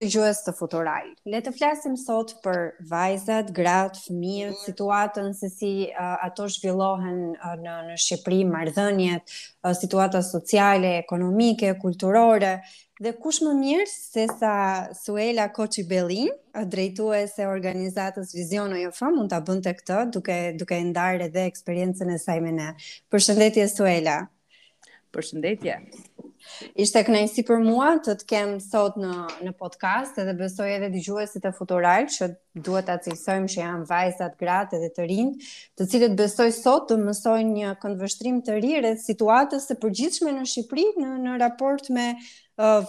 dëgjues të Futural. Le të flasim sot për vajzat, gratë, fëmijët, situatën se si uh, ato zhvillohen uh, në në Shqipëri, marrëdhëniet, uh, situata sociale, ekonomike, kulturore dhe kush më mirë se sa Suela Koçi Bellin, drejtuese e organizatës Vizion OJF, mund ta bënte këtë duke duke ndarë edhe eksperiencën e saj me ne. Përshëndetje Suela. Përshëndetje. Ishte kënaqësi për mua të të kem sot në në podcast edhe besoj edhe dëgjuesit e Futural që duhet ta cilësojmë që janë vajzat, gratë edhe të rinj, të cilët besoj sot të mësojnë një këndvështrim të ri rreth situatës së përgjithshme në Shqipëri në në raport me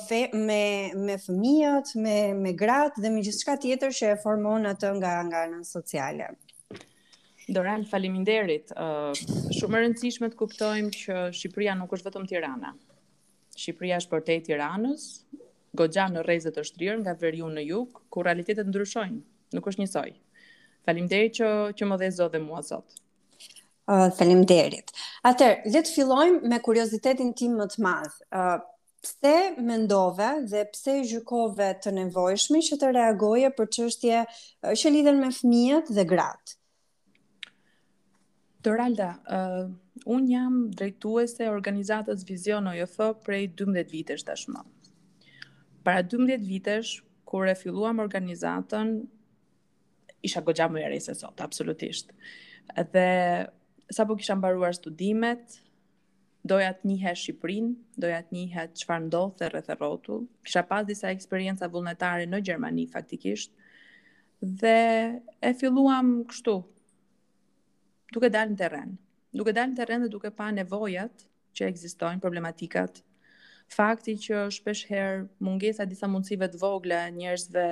fe, me me fëmijët, me me gratë dhe me gjithçka tjetër që e formon atë nga nga ana sociale. Doral, faleminderit. Uh, shumë e rëndësishme të kuptojmë që Shqipëria nuk është vetëm Tirana. Shqipëria është përtej Tiranës, goxha në rreze të shtrirë nga veriu në jug, ku realitetet ndryshojnë, nuk është njësoj. Faleminderit që, që më dhe zë dhe mua sot. Uh, faleminderit. Atëherë, le të fillojmë me kuriozitetin tim më të madh. Uh, Pse mendove dhe pse gjykove të nevojshme që të reagoje për çështje që lidhen me fëmijët dhe gratë? Doralda, uh, unë jam drejtuese e organizatës Vizion OJF prej 12 vitesh tashmë. Para 12 vitesh, kur e filluam organizatën, isha goxha më e re se sot, absolutisht. Dhe sapo kisha mbaruar studimet, doja të njihja Shqipërinë, doja të njihja çfarë ndodhte rreth e rrotull. Kisha pas disa eksperienca vullnetare në Gjermani faktikisht. Dhe e filluam kështu. Duke dalë në terren, duke dalë në terren dhe duke pa nevojat që ekzistojnë, problematikat. Fakti që shpesh herë mungesa e disa mundësive të vogla njerëzve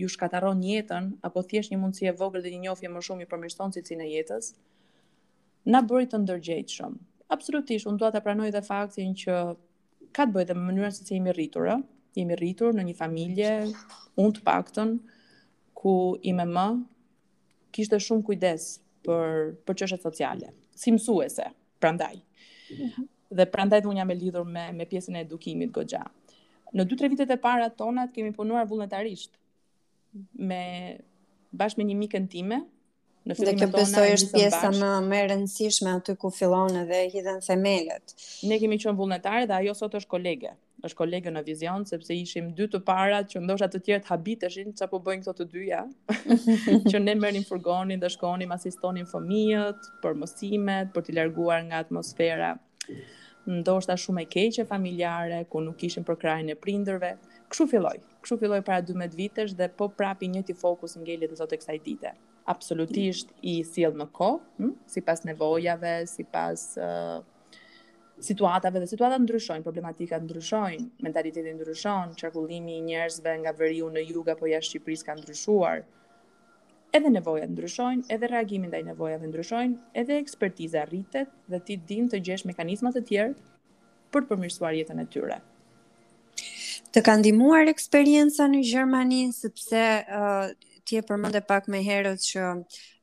ju shkatërron jetën apo thjesht një mundësi e vogël dhe një njohje më shumë i përmirëson cilësinë e jetës. na bëri të ndërgjegjshëm. Absolutisht, unë dua ta pranoj dhe faktin që ka të bëjë dhe me mënyrën se si jemi rritur, ë? Jemi rritur në një familje, unë të paktën, ku ime më kishte shumë kujdes për, për çështjet sociale, si mësuese, prandaj. Mhm. Dhe prandaj dhe unë jam e lidhur me, me pjesën e edukimit goxha. Në 2-3 vitet e para tonat kemi punuar vullnetarisht me bashkë me një miken time, Në fillimet tona, Dhe kjo besoj është pjesa më e rëndësishme aty ku fillon edhe hidhen themelet. Ne kemi qenë vullnetare dhe ajo sot është kolege. është kolege në vizion, sepse ishim dy të para që ndoshta të tjerët habiteshin ça po bëjnë këto të dyja, që ne merrnim furgonin dhe shkonim asistonim fëmijët, për mësimet, për t'i larguar nga atmosfera. ndoshta shumë e keqe familjare, ku nuk ishin përkrahjen e prindërve. Kështu filloi. Kështu filloi para 12 vitesh dhe po prap i njëjti fokus ngelet sot e kësaj dite. Absolutisht i sjell në kohë, hm? sipas nevojave, sipas uh, situatave dhe situatat ndryshojnë, problematikat ndryshojnë, mentaliteti ndryshon, qarkullimi i njerëzve nga veriu në jug apo jashtë Shqipërisë ka ndryshuar. Edhe nevojat ndryshojnë, edhe reagimi ndaj nevojave ndryshojnë, edhe ekspertiza rritet dhe ti din të gjesh mekanizma të tjerë për të përmirësuar jetën e tyre. Të ka ndihmuar eksperienca në Gjermani sepse uh, ti e përmende pak më herët që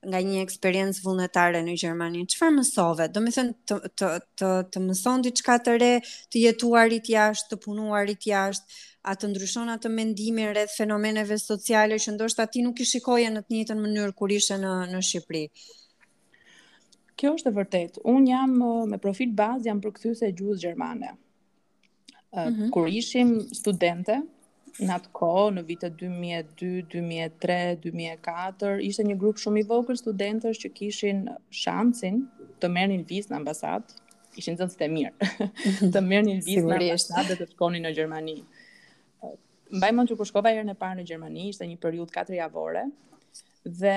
nga një eksperiencë vullnetare në Gjermani, çfarë mësove? Domethënë të të të, të mëson diçka të re, të jetuarit jashtë, të punuarit jashtë, A të ndryshon atë mendimin rreth fenomeneve sociale që ndoshta ti nuk i shikoje në të njëjtën mënyrë kur ishe në në Shqipëri? Kjo është e vërtetë. Unë jam me profil bazë, jam përkthyese e gjuhës gjermane. Uh, mm -hmm. Kur ishim studente, në atë kohë, në vitet 2002, 2003, 2004, ishte një grup shumë i vogël studentësh që kishin shansin të merrnin vizë në ambasadë, ishin nxënës të mirë, të merrnin vizë në ambasadë dhe të shkonin në Gjermani. Mbaj mend që kur shkova herën e parë në Gjermani, ishte një periudhë 4 javore, dhe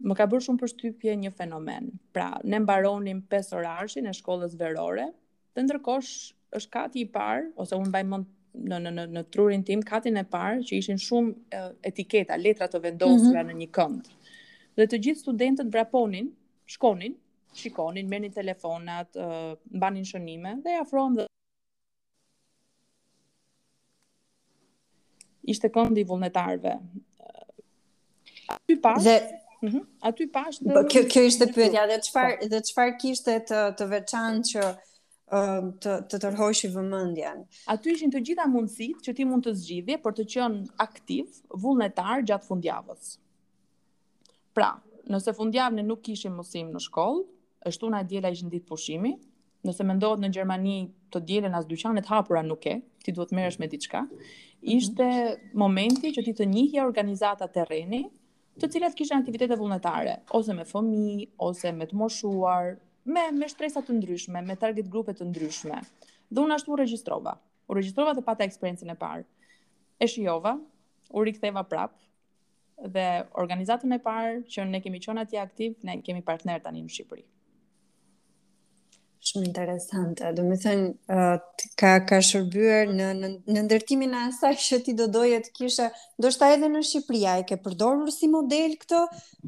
më ka bërë shumë përshtypje një fenomen. Pra, ne mbaronim 5 orarshin e shkollës verore, dhe ndërkohë ishte kati i parë, ose unë mbaj mend në në në në trurin tim katin e parë që ishin shumë etiketa, letra të vendosura mm -hmm. në një kënd. Dhe të gjithë studentët vraponin shkonin, shikonin, merrnin telefonat, uh, mbanin shënime dhe i afrohem dhe ishte këndi i vullnetarëve. Aty pashë dhe mm -hmm, aty pashë të po, kjo kjo ishte pyetja dhe çfarë po. dhe çfarë kishte të të veçantë që të të tërhoqi vëmendjen. Aty ishin të gjitha mundësitë që ti mund të zgjidhje për të qenë aktiv, vullnetar gjatë fundjavës. Pra, nëse fundjavën ne nuk kishim mësim në shkollë, e shtuna e diela ishin ditë pushimi, nëse mendohet në Gjermani të dielën as dyqanet hapura nuk ke, ti duhet merresh me diçka, mhm. ishte momenti që ti të njihje organizata terreni, të cilat kishin aktivitete vullnetare, ose me fëmijë, ose me të moshuar, me me shtresa të ndryshme, me target grupe të ndryshme. Dhe unë ashtu u regjistrova. U regjistrova dhe pata eksperiencën e parë. E shijova, u riktheva prap, Dhe organizatën e parë që ne kemi qenë atje aktiv, ne kemi partner tani në Shqipëri. Shumë interesante. Domethënë, uh, ka ka shërbyer në në, në ndërtimin e asaj që ti do doje të kishe, ndoshta edhe në Shqipëri e ke përdorur si model këtë,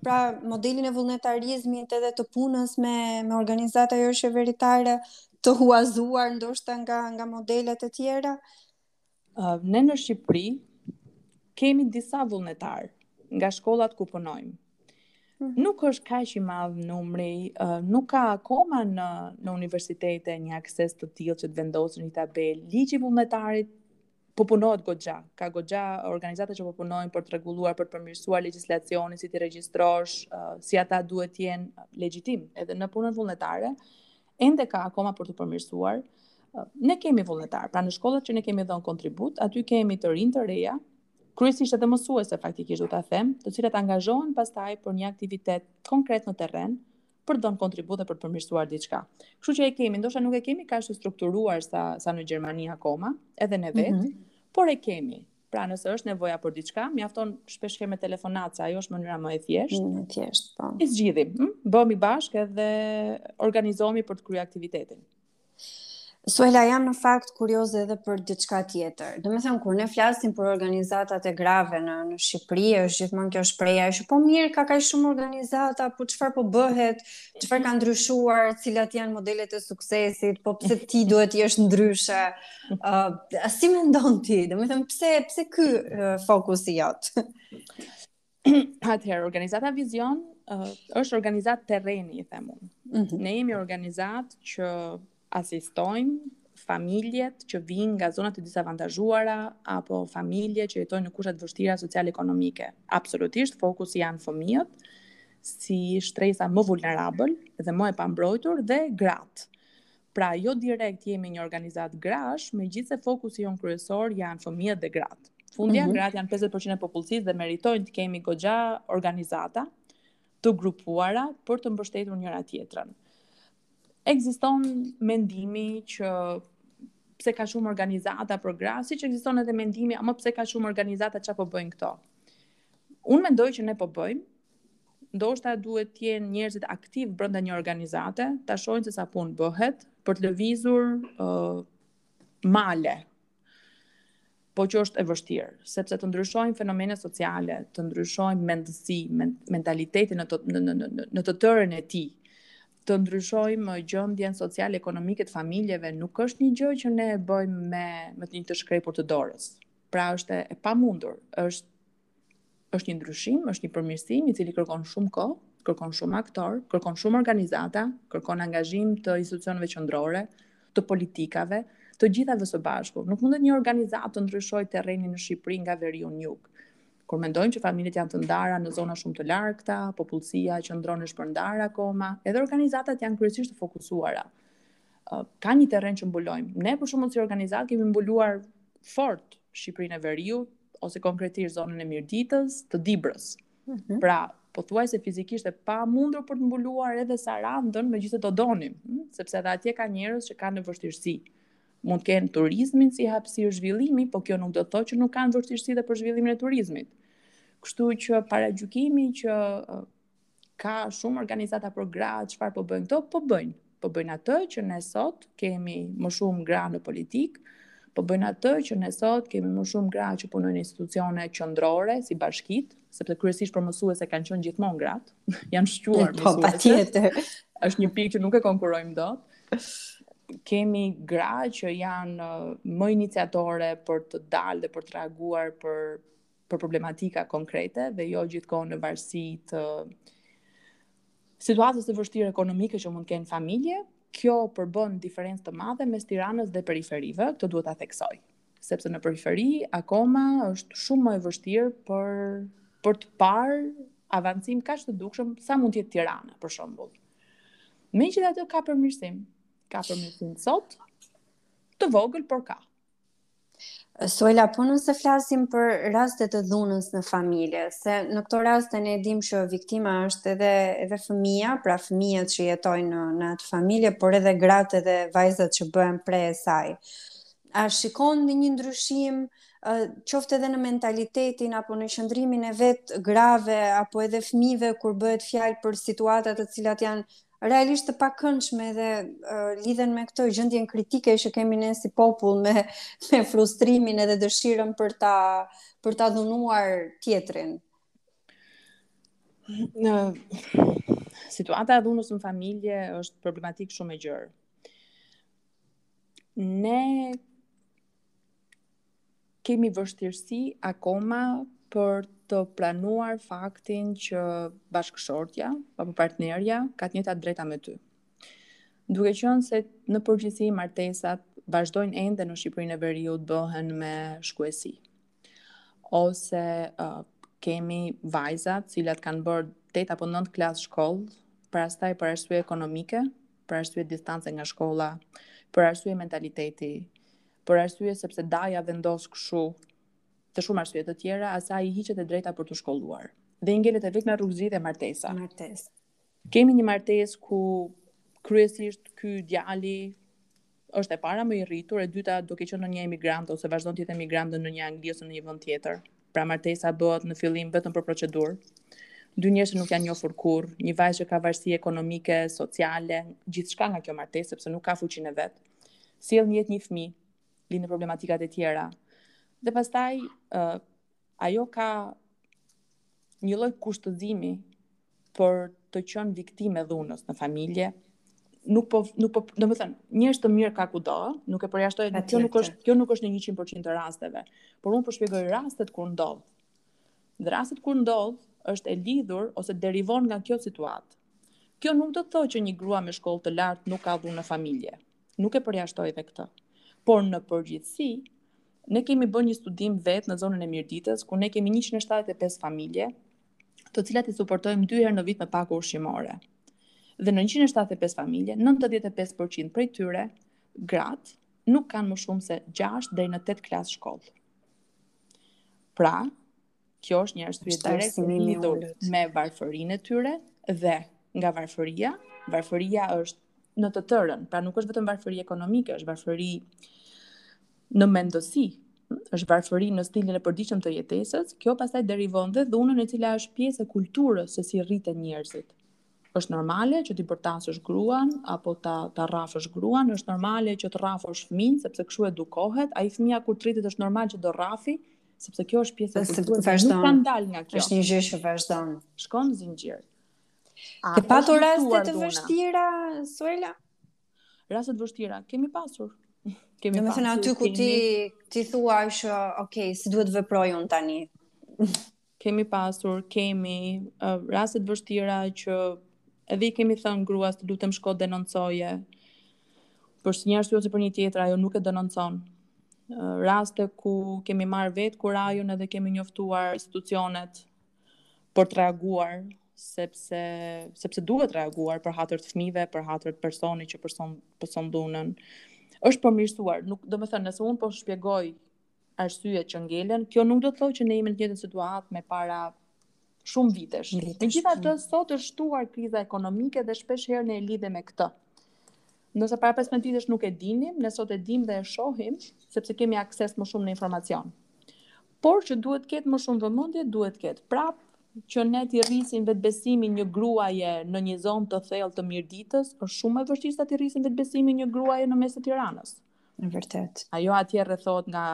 pra modelin e vullnetarizmit edhe të punës me me organizata joqeveritare të huazuar ndoshta nga nga modelet e tjera. Uh, ne në Shqipëri kemi disa vullnetarë nga shkollat ku punojmë. Mhm. Nuk është kaq i madh numri, uh, nuk ka akoma në, në universitete një akses të tillë që të vendosin një tabelë. Ligji i vullnetarit po punohet goxha, ka goxha organizata që po punojnë për të rregulluar, për të përmirësuar legjislacionin, si t'i regjistrosh, uh, si ata duhet të jenë legjitimë edhe në punën vullnetare. ende ka akoma për t'u përmirësuar. Ne kemi vullnetarë, pra në shkollat që ne kemi dhënë kontribut, aty kemi të rinj të reja, kryesisht edhe mësuese faktikisht dua ta them, të cilat angazhohen pastaj për një aktivitet konkret në terren për të dhënë kontribut dhe për të përmirësuar diçka. Kështu që e kemi, ndoshta nuk e kemi kaq të strukturuar sa sa në Gjermani akoma, edhe ne vetë, mm -hmm. por e kemi. Pra nëse është nevoja për diçka, mjafton shpesh herë me telefonatë, se ajo është mënyra më e thjeshtë. Më e thjeshtë, po. I zgjidhim, hm? bëhemi bashkë edhe organizohemi për të kryer aktivitetin. Suela, jam në fakt kurioze edhe për diçka tjetër. Domethënë, kur ne flasim për organizatat e grave në, në Shqipëri, është gjithmonë kjo shprehja, është po mirë, ka kaq shumë organizata, po çfarë po bëhet, çfarë ka ndryshuar, cilat janë modelet e suksesit, po pse ti duhet të jesh ndryshe, Uh, si mendon ti, domethënë, pse, pse ky uh, fokusi jot? Atëherë, organizata Vizion uh, është organizatë terreni, i themi. Mm -hmm. Ne jemi organizatë që asistojmë familjet që vijnë nga zonat e disavantazhuara apo familje që jetojnë në kushte të vështira social-ekonomike. Absolutisht, fokusi janë fëmijët si shtresa më vulnerabël dhe më e pambrojtur dhe gratë. Pra, jo direkt jemi një organizatë grash, megjithëse fokusi jonë kryesor janë fëmijët dhe gratë. Fundja, mm -hmm. gratë janë 50% e popullsisë dhe meritojnë të kemi goxha organizata të grupuara për të mbështetur njëra-tjetrën. Ekziston mendimi që pse ka shumë organizata për gra, siç ekziston edhe mendimi, ama pse ka shumë organizata çfarë po bëjnë këto. Unë mendoj që ne po bëjmë, ndoshta duhet të jenë njerëzit aktivë brenda një organizate, ta shohin se sa punë bëhet për të lëvizur ë uh, male. Po që është e vështirë, sepse të ndryshojmë fenomene sociale, të ndryshojmë mendësi, mentalitetin në të në në në, në të tërën e tij, të ndryshojmë gjendjen sociale ekonomike të familjeve nuk është një gjë që ne e bëjmë me me të një të shkrepur të dorës. Pra është e pamundur, është është një ndryshim, është një përmirësim i cili kërkon shumë kohë, kërkon shumë aktorë, kërkon shumë organizata, kërkon angazhim të institucioneve qendrore, të politikave, të gjithave së bashku. Nuk mundet një organizatë të ndryshojë terrenin në Shqipëri nga veriu në jug. Kur mendojmë që familjet janë të ndara në zona shumë të largëta, popullsia qëndron e shpërndarë akoma, edhe organizatat janë kryesisht të fokusuara. ka një terren që mbulojmë. Ne për shembull si organizatë kemi mbuluar fort Shqipërinë e Veriut ose konkretisht zonën e Mirditës, të Dibrës. Mm -hmm. Pra, pothuajse fizikisht e pamundur për të mbuluar edhe Sarandën, megjithëse do donim, hm, sepse edhe atje ka njerëz që kanë vështirësi. Mund të kenë turizmin si hapësirë zhvillimi, por kjo nuk do të thotë që nuk kanë vështirësi dhe për zhvillimin e turizmit. Kështu që paragjykimi që Ka shumë organizata për gra, çfarë po bëjnë këto? Po bëjnë. Po bëjnë atë që ne sot kemi më shumë gra në politikë, po bëjnë atë që ne sot kemi më shumë gra që punojnë në institucione qendrore si bashkitë, sepse kryesisht për mësuese kanë qenë gjithmonë gratë, janë shquar po, mësuese. Është një pikë që nuk e konkurrojmë dot. Kemi gra që janë uh, më iniciatore për të dalë dhe për të reaguar për për problematika konkrete dhe jo gjithkohë në varësi të situatës të vështirë ekonomike që mund të kenë familje, kjo përbën diferencë të madhe mes Tiranës dhe periferive, këtë duhet ta theksoj, sepse në periferi akoma është shumë më e vështirë për për të parë avancim kaq të dukshëm sa mund të jetë Tirana, për shembull. Megjithatë ka përmirësim, ka përmirësim sot, të vogël por ka. Suela, po nëse flasim për raste të dhunës në familje, se në këto raste ne dim që viktima është edhe edhe fëmija, pra fëmijët që jetojnë në, në atë familje, por edhe gratë edhe vajzat që bëhen pre e saj. A shikon në një ndryshim, qoftë edhe në mentalitetin apo në qëndrimin e vetë grave apo edhe fëmijëve kur bëhet fjalë për situatat të cilat janë realisht të pakëndshme dhe uh, lidhen me këtë gjendjen kritike që kemi ne si popull me me frustrimin edhe dëshirën për ta për ta dhunuar tjetrin. Në situata e dhunës në familje është problematikë shumë e gjerë. Ne kemi vështirësi akoma për të pranuar faktin që bashkëshortja apo partnerja ka të njëjtat të drejta me ty. Duke qenë se në përgjithësi martesat vazhdojnë ende në Shqipërinë e Veriut bëhen me shkuesi. Ose uh, kemi vajza të cilat kanë bërë 8 apo 9 klasë shkollë, pastaj për arsye ekonomike, për arsye distance nga shkolla, për arsye mentaliteti, për arsye sepse daja vendos kështu, dhe shumë arsye të tjera, asaj i hiqet e drejta për t'u shkolluar. Dhe i ngelet e vetme rrugëzgjidhje martesa. Martesa. Kemi një martesë ku kryesisht ky djali Është e para më i rritur, e dyta do ketë qenë ndonjë emigrant ose vazhdon të jetë emigrant ndonjë Angli ose ndonjë vend tjetër. Pra martesa bëhet në fillim vetëm për procedurë. Dy njerëz që nuk janë njohur kurrë, një vajzë që ka varësi ekonomike, sociale, gjithçka nga kjo martesë sepse nuk ka fuqinë e vet. Sjell në jetë një fëmijë, lindin problematikat e tjera. Dhe pastaj, ë, uh, ajo ka një lloj kushtëzimi për të qenë viktimë e dhunës në familje. Nuk po nuk po, domethënë, njerëz të mirë ka kudo, nuk e përjashtoj, nuk kjo nuk është, kjo nuk është në 100% të rasteve, por unë po shpjegoj rastet kur ndodh. Dhe rastet kur ndodh është e lidhur ose derivon nga kjo situatë. Kjo nuk do të thotë që një grua me shkollë të lartë nuk ka dhunë në familje. Nuk e përjashtoj edhe këtë. Por në përgjithësi, Ne kemi bërë një studim vetë në zonën e Mirditës, ku ne kemi 175 familje, të cilat i suportojmë dy herë në vit me pako ushqimore. Dhe në 175 familje, 95% prej tyre, gratë, nuk kanë më shumë se 6 deri në 8 klasë shkollë. Pra, Kjo është një arsye direkte e lidhur me varfërinë e tyre dhe nga varfëria, varfëria është në të tërën, pra nuk është vetëm varfëri ekonomike, është varfëri në mendësi, është varfëri në stilin e përditshëm të jetesës, kjo pastaj derivon dhe dhunën e cila është pjesë e kulturës se si rriten njerëzit. Është normale që t'i bërtasësh gruan apo ta ta rrafësh gruan, është normale që të rrafësh fëmijën sepse kshu edukohet, ai fëmija kur të rritet është normal që do rrafi, sepse kjo është pjesë e kulturës që nuk kanë dalë nga kjo. Është një gjë që vazhdon. Shkon zinxhir. A ke patur raste të vështira, Suela? Raste të vështira kemi pasur. Kemi pasur. Domethënë aty ku ti ti thua që ok, si duhet të veproj un tani? Kemi pasur, kemi uh, raste të vështira që edhe i kemi thënë gruas të lutem shko denoncoje. Por se për një arsye ose për një tjetër ajo nuk e denoncon. Raste ku kemi marrë vetë kurajon edhe kemi njoftuar institucionet për të reaguar, sepse sepse duhet reaguar për hatër të fëmijëve, për hatër të personit që pëson pëson dhunën. Është përmirësuar, domethënë nëse un po shpjegoj arsyet që ngelen, kjo nuk do të thotë që ne jemi në të njëjtën situatë me para shumë vitesh. Megjithatë, mm. sot është shtuar kriza ekonomike dhe shpesh herë ne e lidhim me këtë. Nëse para 15 vitesh nuk e dinim, ne sot e dimë dhe e shohim sepse kemi akses më shumë në informacion. Por që duhet të ketë më shumë vëmendje, duhet të ketë. Prap që ne të rrisim vetëbesimin një gruaje në një zonë të thellë të Mirditës, është shumë e vështirë sa të rrisim vetëbesimin një gruaje në mes të Tiranës. Me vërtet. Ajo atje rrethohet nga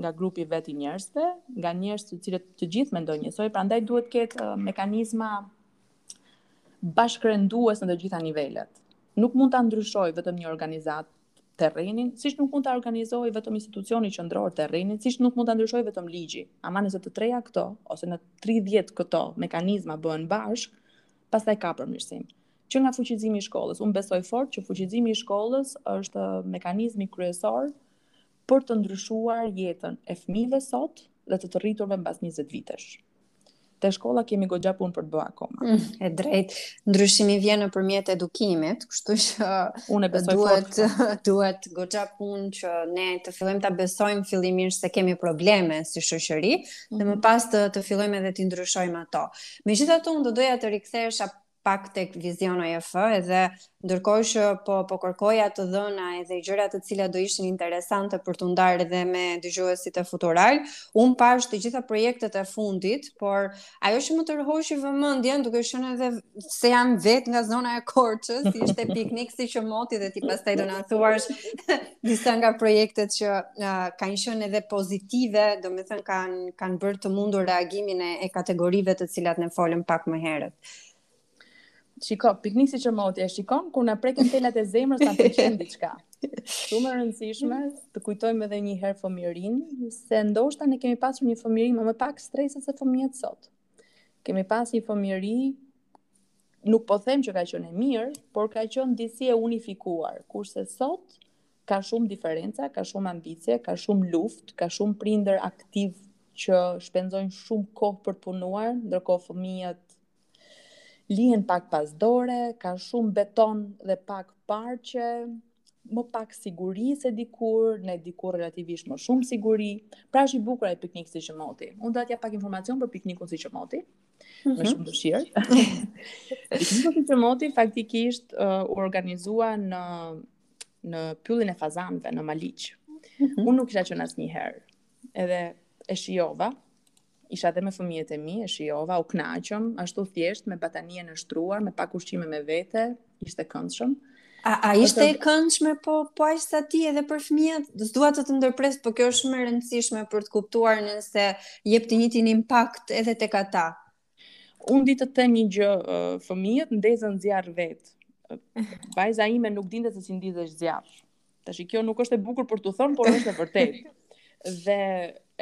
nga grupi i vet i njerëzve, nga njerëz të cilët të gjithë mendojnë njësoj, prandaj duhet të ketë uh, mekanizma bashkërendues në të gjitha nivelet. Nuk mund ta ndryshojë vetëm një organizatë terrenin, siç nuk mund ta organizojë vetëm institucioni qendror terrenin, siç nuk mund ta ndryshojë vetëm ligji. Ama nëse të treja këto ose në 30 këto mekanizma bëhen bashkë, pastaj ka përmirësim. Që nga fuqizimi i shkollës, unë besoj fort që fuqizimi i shkollës është mekanizmi kryesor për të ndryshuar jetën e fëmijëve sot dhe të të rriturve mbas 20 vitesh. Te shkolla kemi goxha punë për të bërë akoma. Mm, e drejt. Ndryshimi vjen nëpërmjet edukimit, kështu që Unë besoj fort. duhet, duhet goxha punë që ne të fillojmë të besojmë fillimisht se kemi probleme si shoqëri mm -hmm. dhe më mhm. pas të të fillojmë edhe të ndryshojmë ato. Megjithatë unë do doja të rikthehesha pak tek Vizion OJF edhe ndërkohë që po po kërkoja të dhëna edhe gjëra të cilat do ishin interesante për t'u ndarë edhe me dëgjuesit e Futural, unë pashë të gjitha projektet e fundit, por ajo që më tërhoqi vëmendjen duke qenë edhe se jam vetë nga zona e Korçës, ishte piknik si qëmoti dhe ti pastaj do na thuash disa nga projektet që uh, kanë qenë edhe pozitive, domethënë kanë kanë bërë të mundur reagimin e, e kategorive të cilat ne folëm pak më herët. Shiko, piknik si qëmoti e shikon, kur na preken telat e zemrës na pëlqen diçka. Shumë e rëndësishme, të kujtojmë edhe një herë fëmijërinë, se ndoshta ne kemi pasur një fëmijëri me më pak strese se fëmijët sot. Kemi pas një fëmijëri, nuk po them që ka qënë e mirë, por ka qënë disi e unifikuar, kurse sot, Ka shumë diferenca, ka shumë ambicie, ka shumë luftë, ka shumë prindër aktivë që shpenzojnë shumë kohë për të punuar, ndërkohë fëmijët lihen pak pas dore, ka shumë beton dhe pak parqe, më pak siguri se dikur, ne dikur relativisht më shumë siguri. Pra është i bukur ai piknik si qëmoti. Unë do të jap pak informacion për piknikun si qëmoti. Mm -hmm. Me shumë dëshirë. Pikniku si qëmoti faktikisht uh, u organizua në në pyllin e fazanëve në Maliq. Mm -hmm. Unë nuk kisha qenë asnjëherë. Edhe e shijova. Isha edhe me fëmijët e mi, e shijova, u kënaqëm, ashtu thjesht me batanien e shtruar, me pak ushqime me vete, ishte këndshëm. A, a ishte e këndshme po po aq sa ti edhe për fëmijët? S'dua të të ndërpres, por kjo është shumë e rëndësishme për të kuptuar nëse jep të njëjtin impakt edhe tek ata. Unë di të them një gjë, fëmijët ndezën zjarr vet. Vajza ime nuk dinte se si ndizet zjarr. Tash kjo nuk është e bukur për t'u thënë, por është e vërtetë. Dhe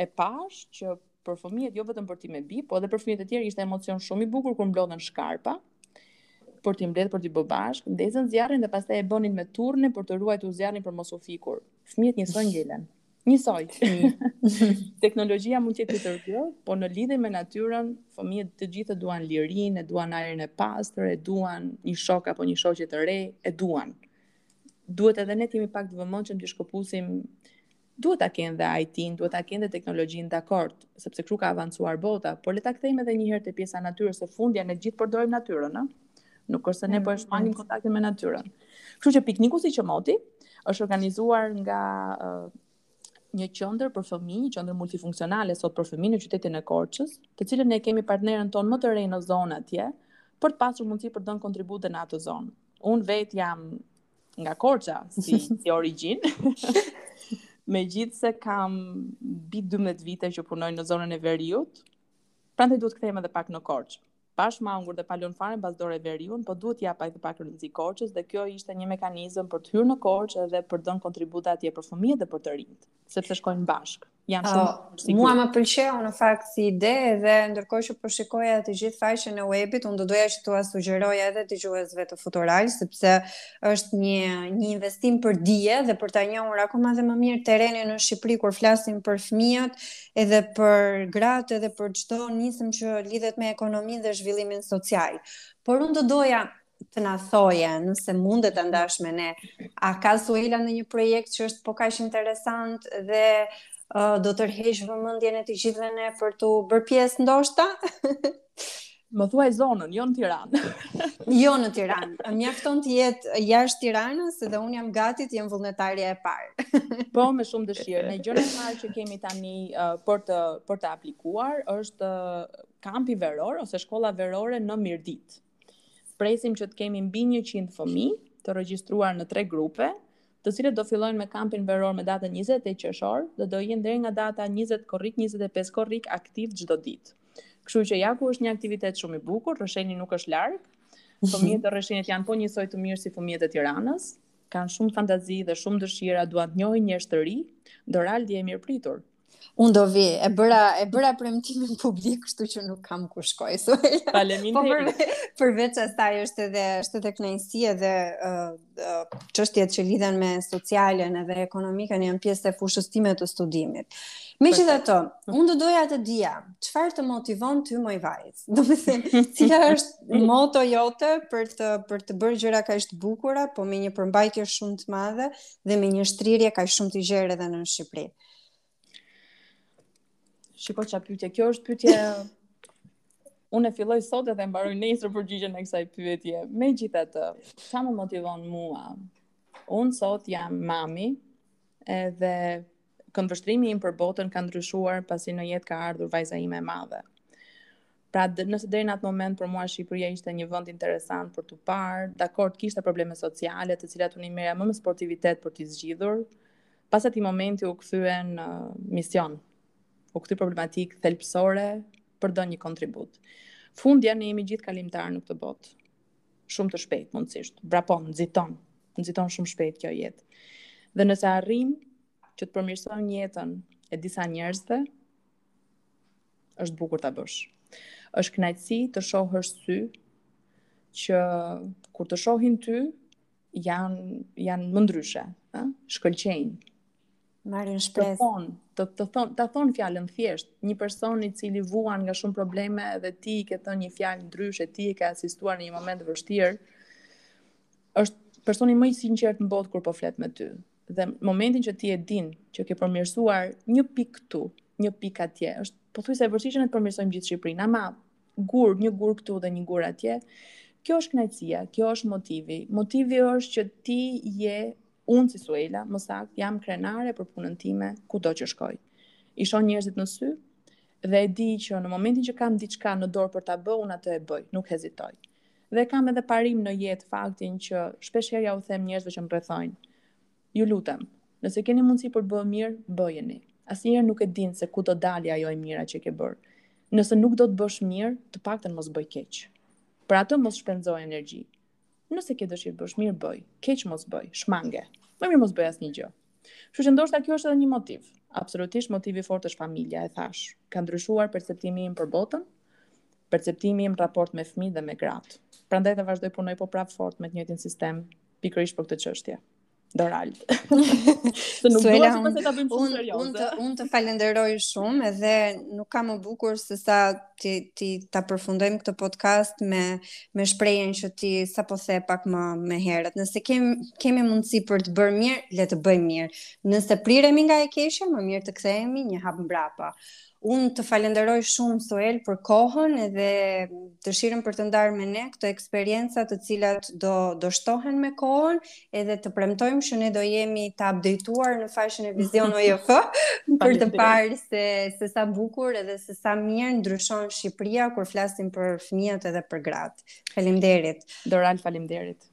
e pashë që për fëmijët, jo vetëm për të mitë, po edhe për fëmijët e tjerë ishte emocion shumë i bukur kur mblodhën shkarpa për t'i mbledhë për t'i bërë bashkë, ndezën zjarrin dhe pastaj e bënin me turne për të ruajtur zjarrin për mos u fikur. Fëmijët njësoj ngelen. Njësoj. Teknologjia mund të jetë të gjë, por në lidhje me natyrën, fëmijët të gjithë e duan lirinë, e duan ajrin e pastër, e duan një shok apo një shoqe të re, e duan. Duhet edhe ne të jemi pak të vëmendshëm të shkëpusim duhet ta kenë dhe IT-n, duhet ta kenë dhe teknologjinë dakord, sepse kështu ka avancuar bota, por le ta kthejmë edhe një herë te pjesa e natyrës se fundja, ne të gjithë përdorim natyrën, ëh. Nuk është se ne po e mm, shmangim mm. kontaktin me natyrën. Kështu që pikniku si qëmoti është organizuar nga uh, një qendër për fëmijë, një qendër multifunksionale sot për fëmijë në qytetin e Korçës, të cilën ne kemi partneren tonë më të re në zonë atje, për të pasur mundësi për të dhënë kontribute në atë zonë. Unë vet jam nga Korça si si origjinë. Megjithëse kam mbi 12 vite që punoj në zonën e veriut, pra duhet të kthehemi edhe pak në Korçë. Pa shmangur dhe pa lënë fare mbas dore veriun, po duhet t'i jap edhe pak rëndësi Korçës dhe kjo ishte një mekanizëm për të hyrë në Korçë dhe për të dhënë kontribute atje për fëmijët dhe për të rinjtë, sepse shkojnë bashkë. Jam shumë uh, e sigurt. Mua më pëlqeu në fakt si ide dhe ndërkohë që po shikoja të gjithë faqen e webit, unë do doja që t'ua sugjeroja edhe dëgjuesve të Futural sepse është një një investim për dije dhe për ta njohur akoma dhe më mirë terrenin në Shqipëri kur flasim për fëmijët, edhe për gratë edhe për çdo nismë që lidhet me ekonominë dhe zhvillimin social. Por unë do doja të na thoje, nëse mundesh ta ndash me ne, a ka Suela ndonjë projekt që është po kaq interesant dhe uh, do tërheqë vëmendjen e të gjithëve ne për t'u bërë pjesë ndoshta? Më thuaj zonën, jo në Tiranë. jo në Tiranë. Mjafton të jetë jashtë Tiranës dhe unë jam gati të jem vullnetarja e parë. po, me shumë dëshirë. Ne gjënë e parë që kemi tani uh, për, të, për të aplikuar, është uh, kampi veror, ose shkolla verore në Mirditë. Presim që të kemi mbi 100 fëmijë të regjistruar në tre grupe, të cilët do fillojnë me kampin veror me datën 28 qershor dhe do jenë deri nga data 20 korrik 25 korrik aktivë çdo ditë. Kështu që ja ku është një aktivitet shumë i bukur, Rrësheni nuk është larg. Mhm. Fëmijët e Rrëshenit janë po njësoj të mirë si fëmijët e Tiranës, kanë shumë fantazi dhe shumë dëshira, duan të njohin njerëz të ri. Doralda e mirëpritur. Unë do vi, e bëra, e bëra premtimin publik, kështu që nuk kam ku shkoj. Faleminderit. Po për, përveç asaj është edhe është edhe kënaqësi edhe uh, çështjet që lidhen me socialen edhe ekonomikën janë pjesë e fushës time të studimit. Megjithatë, unë do doja të dija, çfarë të motivon ty moj vajzë? Domethënë, cila është moto jote për të për të bërë gjëra kaq të bukura, po me një përmbajtje shumë të madhe dhe me një shtrirje kaq shumë të gjerë edhe në Shqipëri? Shiko ça pytje, kjo është pytje... Unë e filloj sot edhe mbaroj nesër përgjigjen e kësaj pyetje. Megjithatë, ça më motivon mua? Unë sot jam mami edhe këndvështrimi im për botën ka ndryshuar pasi në jetë ka ardhur vajza ime e madhe. Pra nëse deri në atë moment për mua Shqipëria ishte një vend interesant për të parë, dakord kishte probleme sociale, të cilat unë i merrja më me sportivitet për të zgjidhur. Pas atij momenti u kthye në mision. U kthy problematikë thelbësore për të dhënë një kontribut. Fundja ne jemi gjithë kalimtarë në këtë botë. Shumë të shpejt mundësisht, vrapon, nxiton, nxiton shumë shpejt kjo jetë. Dhe nëse arrijmë që të përmirësojmë jetën e disa njerëzve, është bukur ta bësh. Është kënaqësi të shohësh sy që kur të shohin ty janë janë më ndryshe, ë? Shkëlqejnë. Marrin shpresë. Të thon, të të thon, ta thon fjalën thjesht, një person i cili vuan nga shumë probleme dhe ti i ke thënë një fjalë ndryshe, ti i ke asistuar në një moment të vështirë, është personi më i sinqertë në botë kur po flet me ty. Dhe momentin që ti e din që ke përmirësuar një pikë këtu, një pikë atje, është pothuajse e vështirë që ne të përmirësojmë gjithë Shqipërinë, ama gur, një gur këtu dhe një gur atje, kjo është kënaqësia, kjo është motivi. Motivi është që ti je unë si Suela, më saktë, jam krenare për punën time kudo që shkoj. I shoh njerëzit në sy dhe e di që në momentin që kam diçka në dorë për ta bë, unë atë e bëj, nuk hezitoj. Dhe kam edhe parim në jetë faktin që shpeshherë ua them njerëzve që më rrethojnë. Ju lutem, nëse keni mundësi për të bërë mirë, bëjeni. Asnjëherë nuk e din se ku do dali ajo e mira që ke bërë. Nëse nuk do të bësh mirë, të paktën mos bëj keq. Për atë mos shpenzo energji. Nëse ke dëshirë të bësh mirë, bëj. Keq mos bëj, shmange. Më mirë mos bëj asnjë gjë. Kështu që ndoshta kjo është edhe një motiv. Absolutisht motivi i fortë është familja, e thash. Ka ndryshuar perceptimi im për botën, perceptimi im në raport me fëmijë dhe me gratë. Prandaj dhe vazhdoj punoj po prap fort me të njëjtin sistem pikërisht për këtë çështje. Dorald. Se nuk dua të, dua ta bëjmë shumë serioze. Unë të, un të falenderoj shumë edhe nuk ka më bukur se sa ti ti ta përfundojmë këtë podcast me me shprehjen që ti sapo the pak më më herët. Nëse kem kemi mundësi për të bërë mirë, le të bëjmë mirë. Nëse priremi nga e keqja, më mirë të kthehemi një hap mbrapa. Unë të falenderoj shumë Suela për kohën edhe dëshirën për të ndarë me ne këto eksperienca të cilat do do shtohen me kohën edhe të premtojmë që ne do jemi të updateuar në faqen e Vizion OJF për të parë se se sa bukur edhe se sa mirë ndryshon Shqipëria kur flasim për fëmijët edhe për gratë. Faleminderit. Doral, faleminderit.